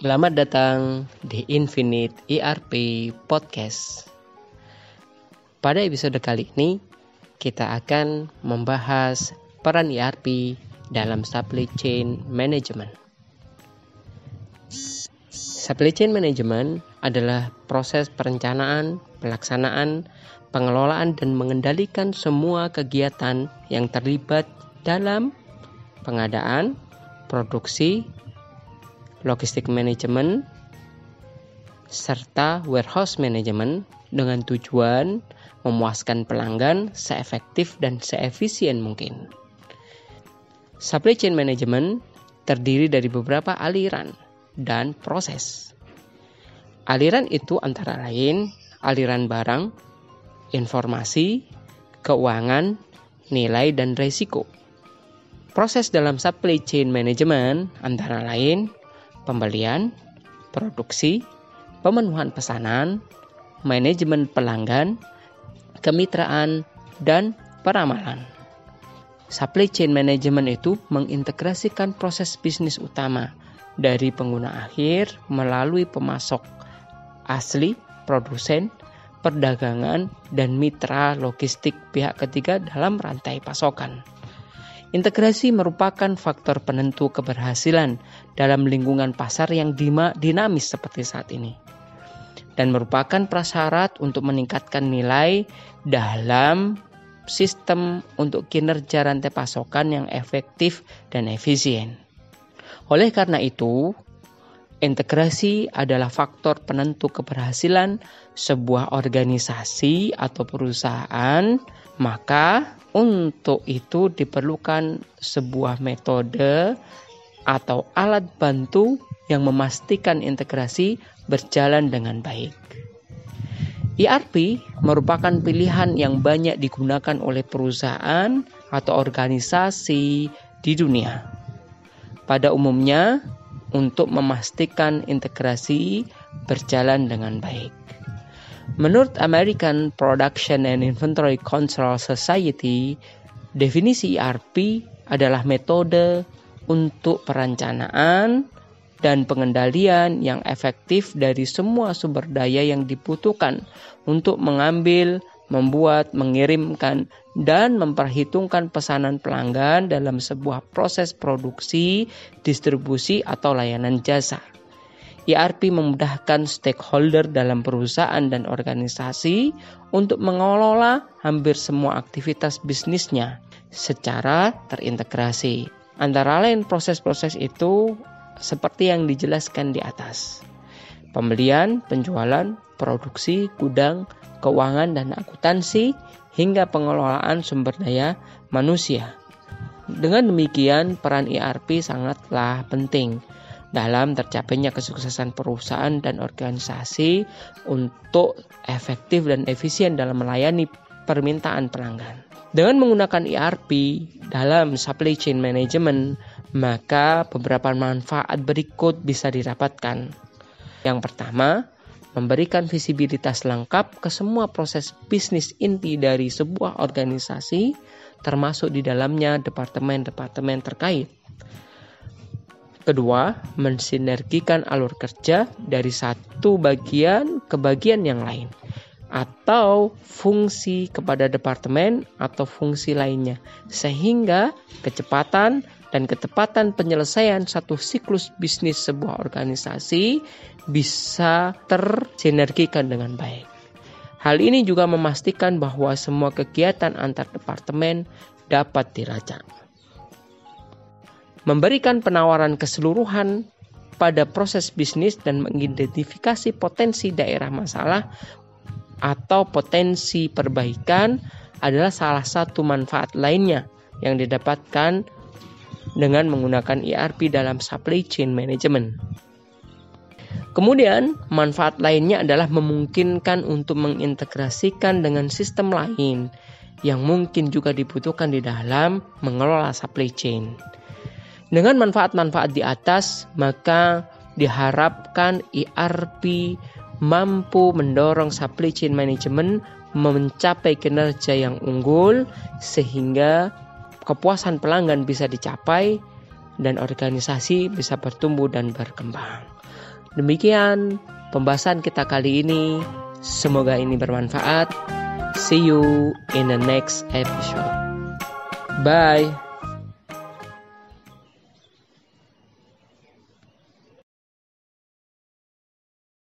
Selamat datang di Infinite ERP Podcast. Pada episode kali ini, kita akan membahas peran ERP dalam supply chain management. Supply chain management adalah proses perencanaan, pelaksanaan, pengelolaan, dan mengendalikan semua kegiatan yang terlibat dalam pengadaan, produksi, logistik manajemen, serta warehouse management dengan tujuan memuaskan pelanggan seefektif dan seefisien mungkin. Supply chain management terdiri dari beberapa aliran dan proses. Aliran itu antara lain aliran barang, informasi, keuangan, nilai, dan risiko. Proses dalam supply chain management antara lain pembelian, produksi, pemenuhan pesanan, manajemen pelanggan, kemitraan, dan peramalan. Supply chain management itu mengintegrasikan proses bisnis utama dari pengguna akhir melalui pemasok asli, produsen, perdagangan, dan mitra logistik pihak ketiga dalam rantai pasokan. Integrasi merupakan faktor penentu keberhasilan dalam lingkungan pasar yang dinamis seperti saat ini dan merupakan prasyarat untuk meningkatkan nilai dalam sistem untuk kinerja rantai pasokan yang efektif dan efisien. Oleh karena itu, integrasi adalah faktor penentu keberhasilan sebuah organisasi atau perusahaan, maka untuk itu diperlukan sebuah metode atau alat bantu yang memastikan integrasi berjalan dengan baik. ERP merupakan pilihan yang banyak digunakan oleh perusahaan atau organisasi di dunia. Pada umumnya, untuk memastikan integrasi berjalan dengan baik. Menurut American Production and Inventory Control Society, definisi ERP adalah metode untuk perencanaan dan pengendalian yang efektif dari semua sumber daya yang dibutuhkan untuk mengambil, membuat, mengirimkan, dan memperhitungkan pesanan pelanggan dalam sebuah proses produksi, distribusi, atau layanan jasa. ERP memudahkan stakeholder dalam perusahaan dan organisasi untuk mengelola hampir semua aktivitas bisnisnya secara terintegrasi. Antara lain proses-proses itu seperti yang dijelaskan di atas. Pembelian, penjualan, produksi, gudang, keuangan dan akuntansi hingga pengelolaan sumber daya manusia. Dengan demikian, peran ERP sangatlah penting dalam tercapainya kesuksesan perusahaan dan organisasi untuk efektif dan efisien dalam melayani permintaan pelanggan. Dengan menggunakan ERP dalam supply chain management, maka beberapa manfaat berikut bisa didapatkan. Yang pertama, memberikan visibilitas lengkap ke semua proses bisnis inti dari sebuah organisasi, termasuk di dalamnya departemen-departemen terkait. Kedua, mensinergikan alur kerja dari satu bagian ke bagian yang lain atau fungsi kepada departemen atau fungsi lainnya sehingga kecepatan dan ketepatan penyelesaian satu siklus bisnis sebuah organisasi bisa tersinergikan dengan baik. Hal ini juga memastikan bahwa semua kegiatan antar departemen dapat dilacak memberikan penawaran keseluruhan pada proses bisnis dan mengidentifikasi potensi daerah masalah atau potensi perbaikan adalah salah satu manfaat lainnya yang didapatkan dengan menggunakan ERP dalam supply chain management. Kemudian, manfaat lainnya adalah memungkinkan untuk mengintegrasikan dengan sistem lain yang mungkin juga dibutuhkan di dalam mengelola supply chain. Dengan manfaat-manfaat di atas, maka diharapkan ERP mampu mendorong supply chain management mencapai kinerja yang unggul sehingga kepuasan pelanggan bisa dicapai dan organisasi bisa bertumbuh dan berkembang. Demikian pembahasan kita kali ini. Semoga ini bermanfaat. See you in the next episode. Bye.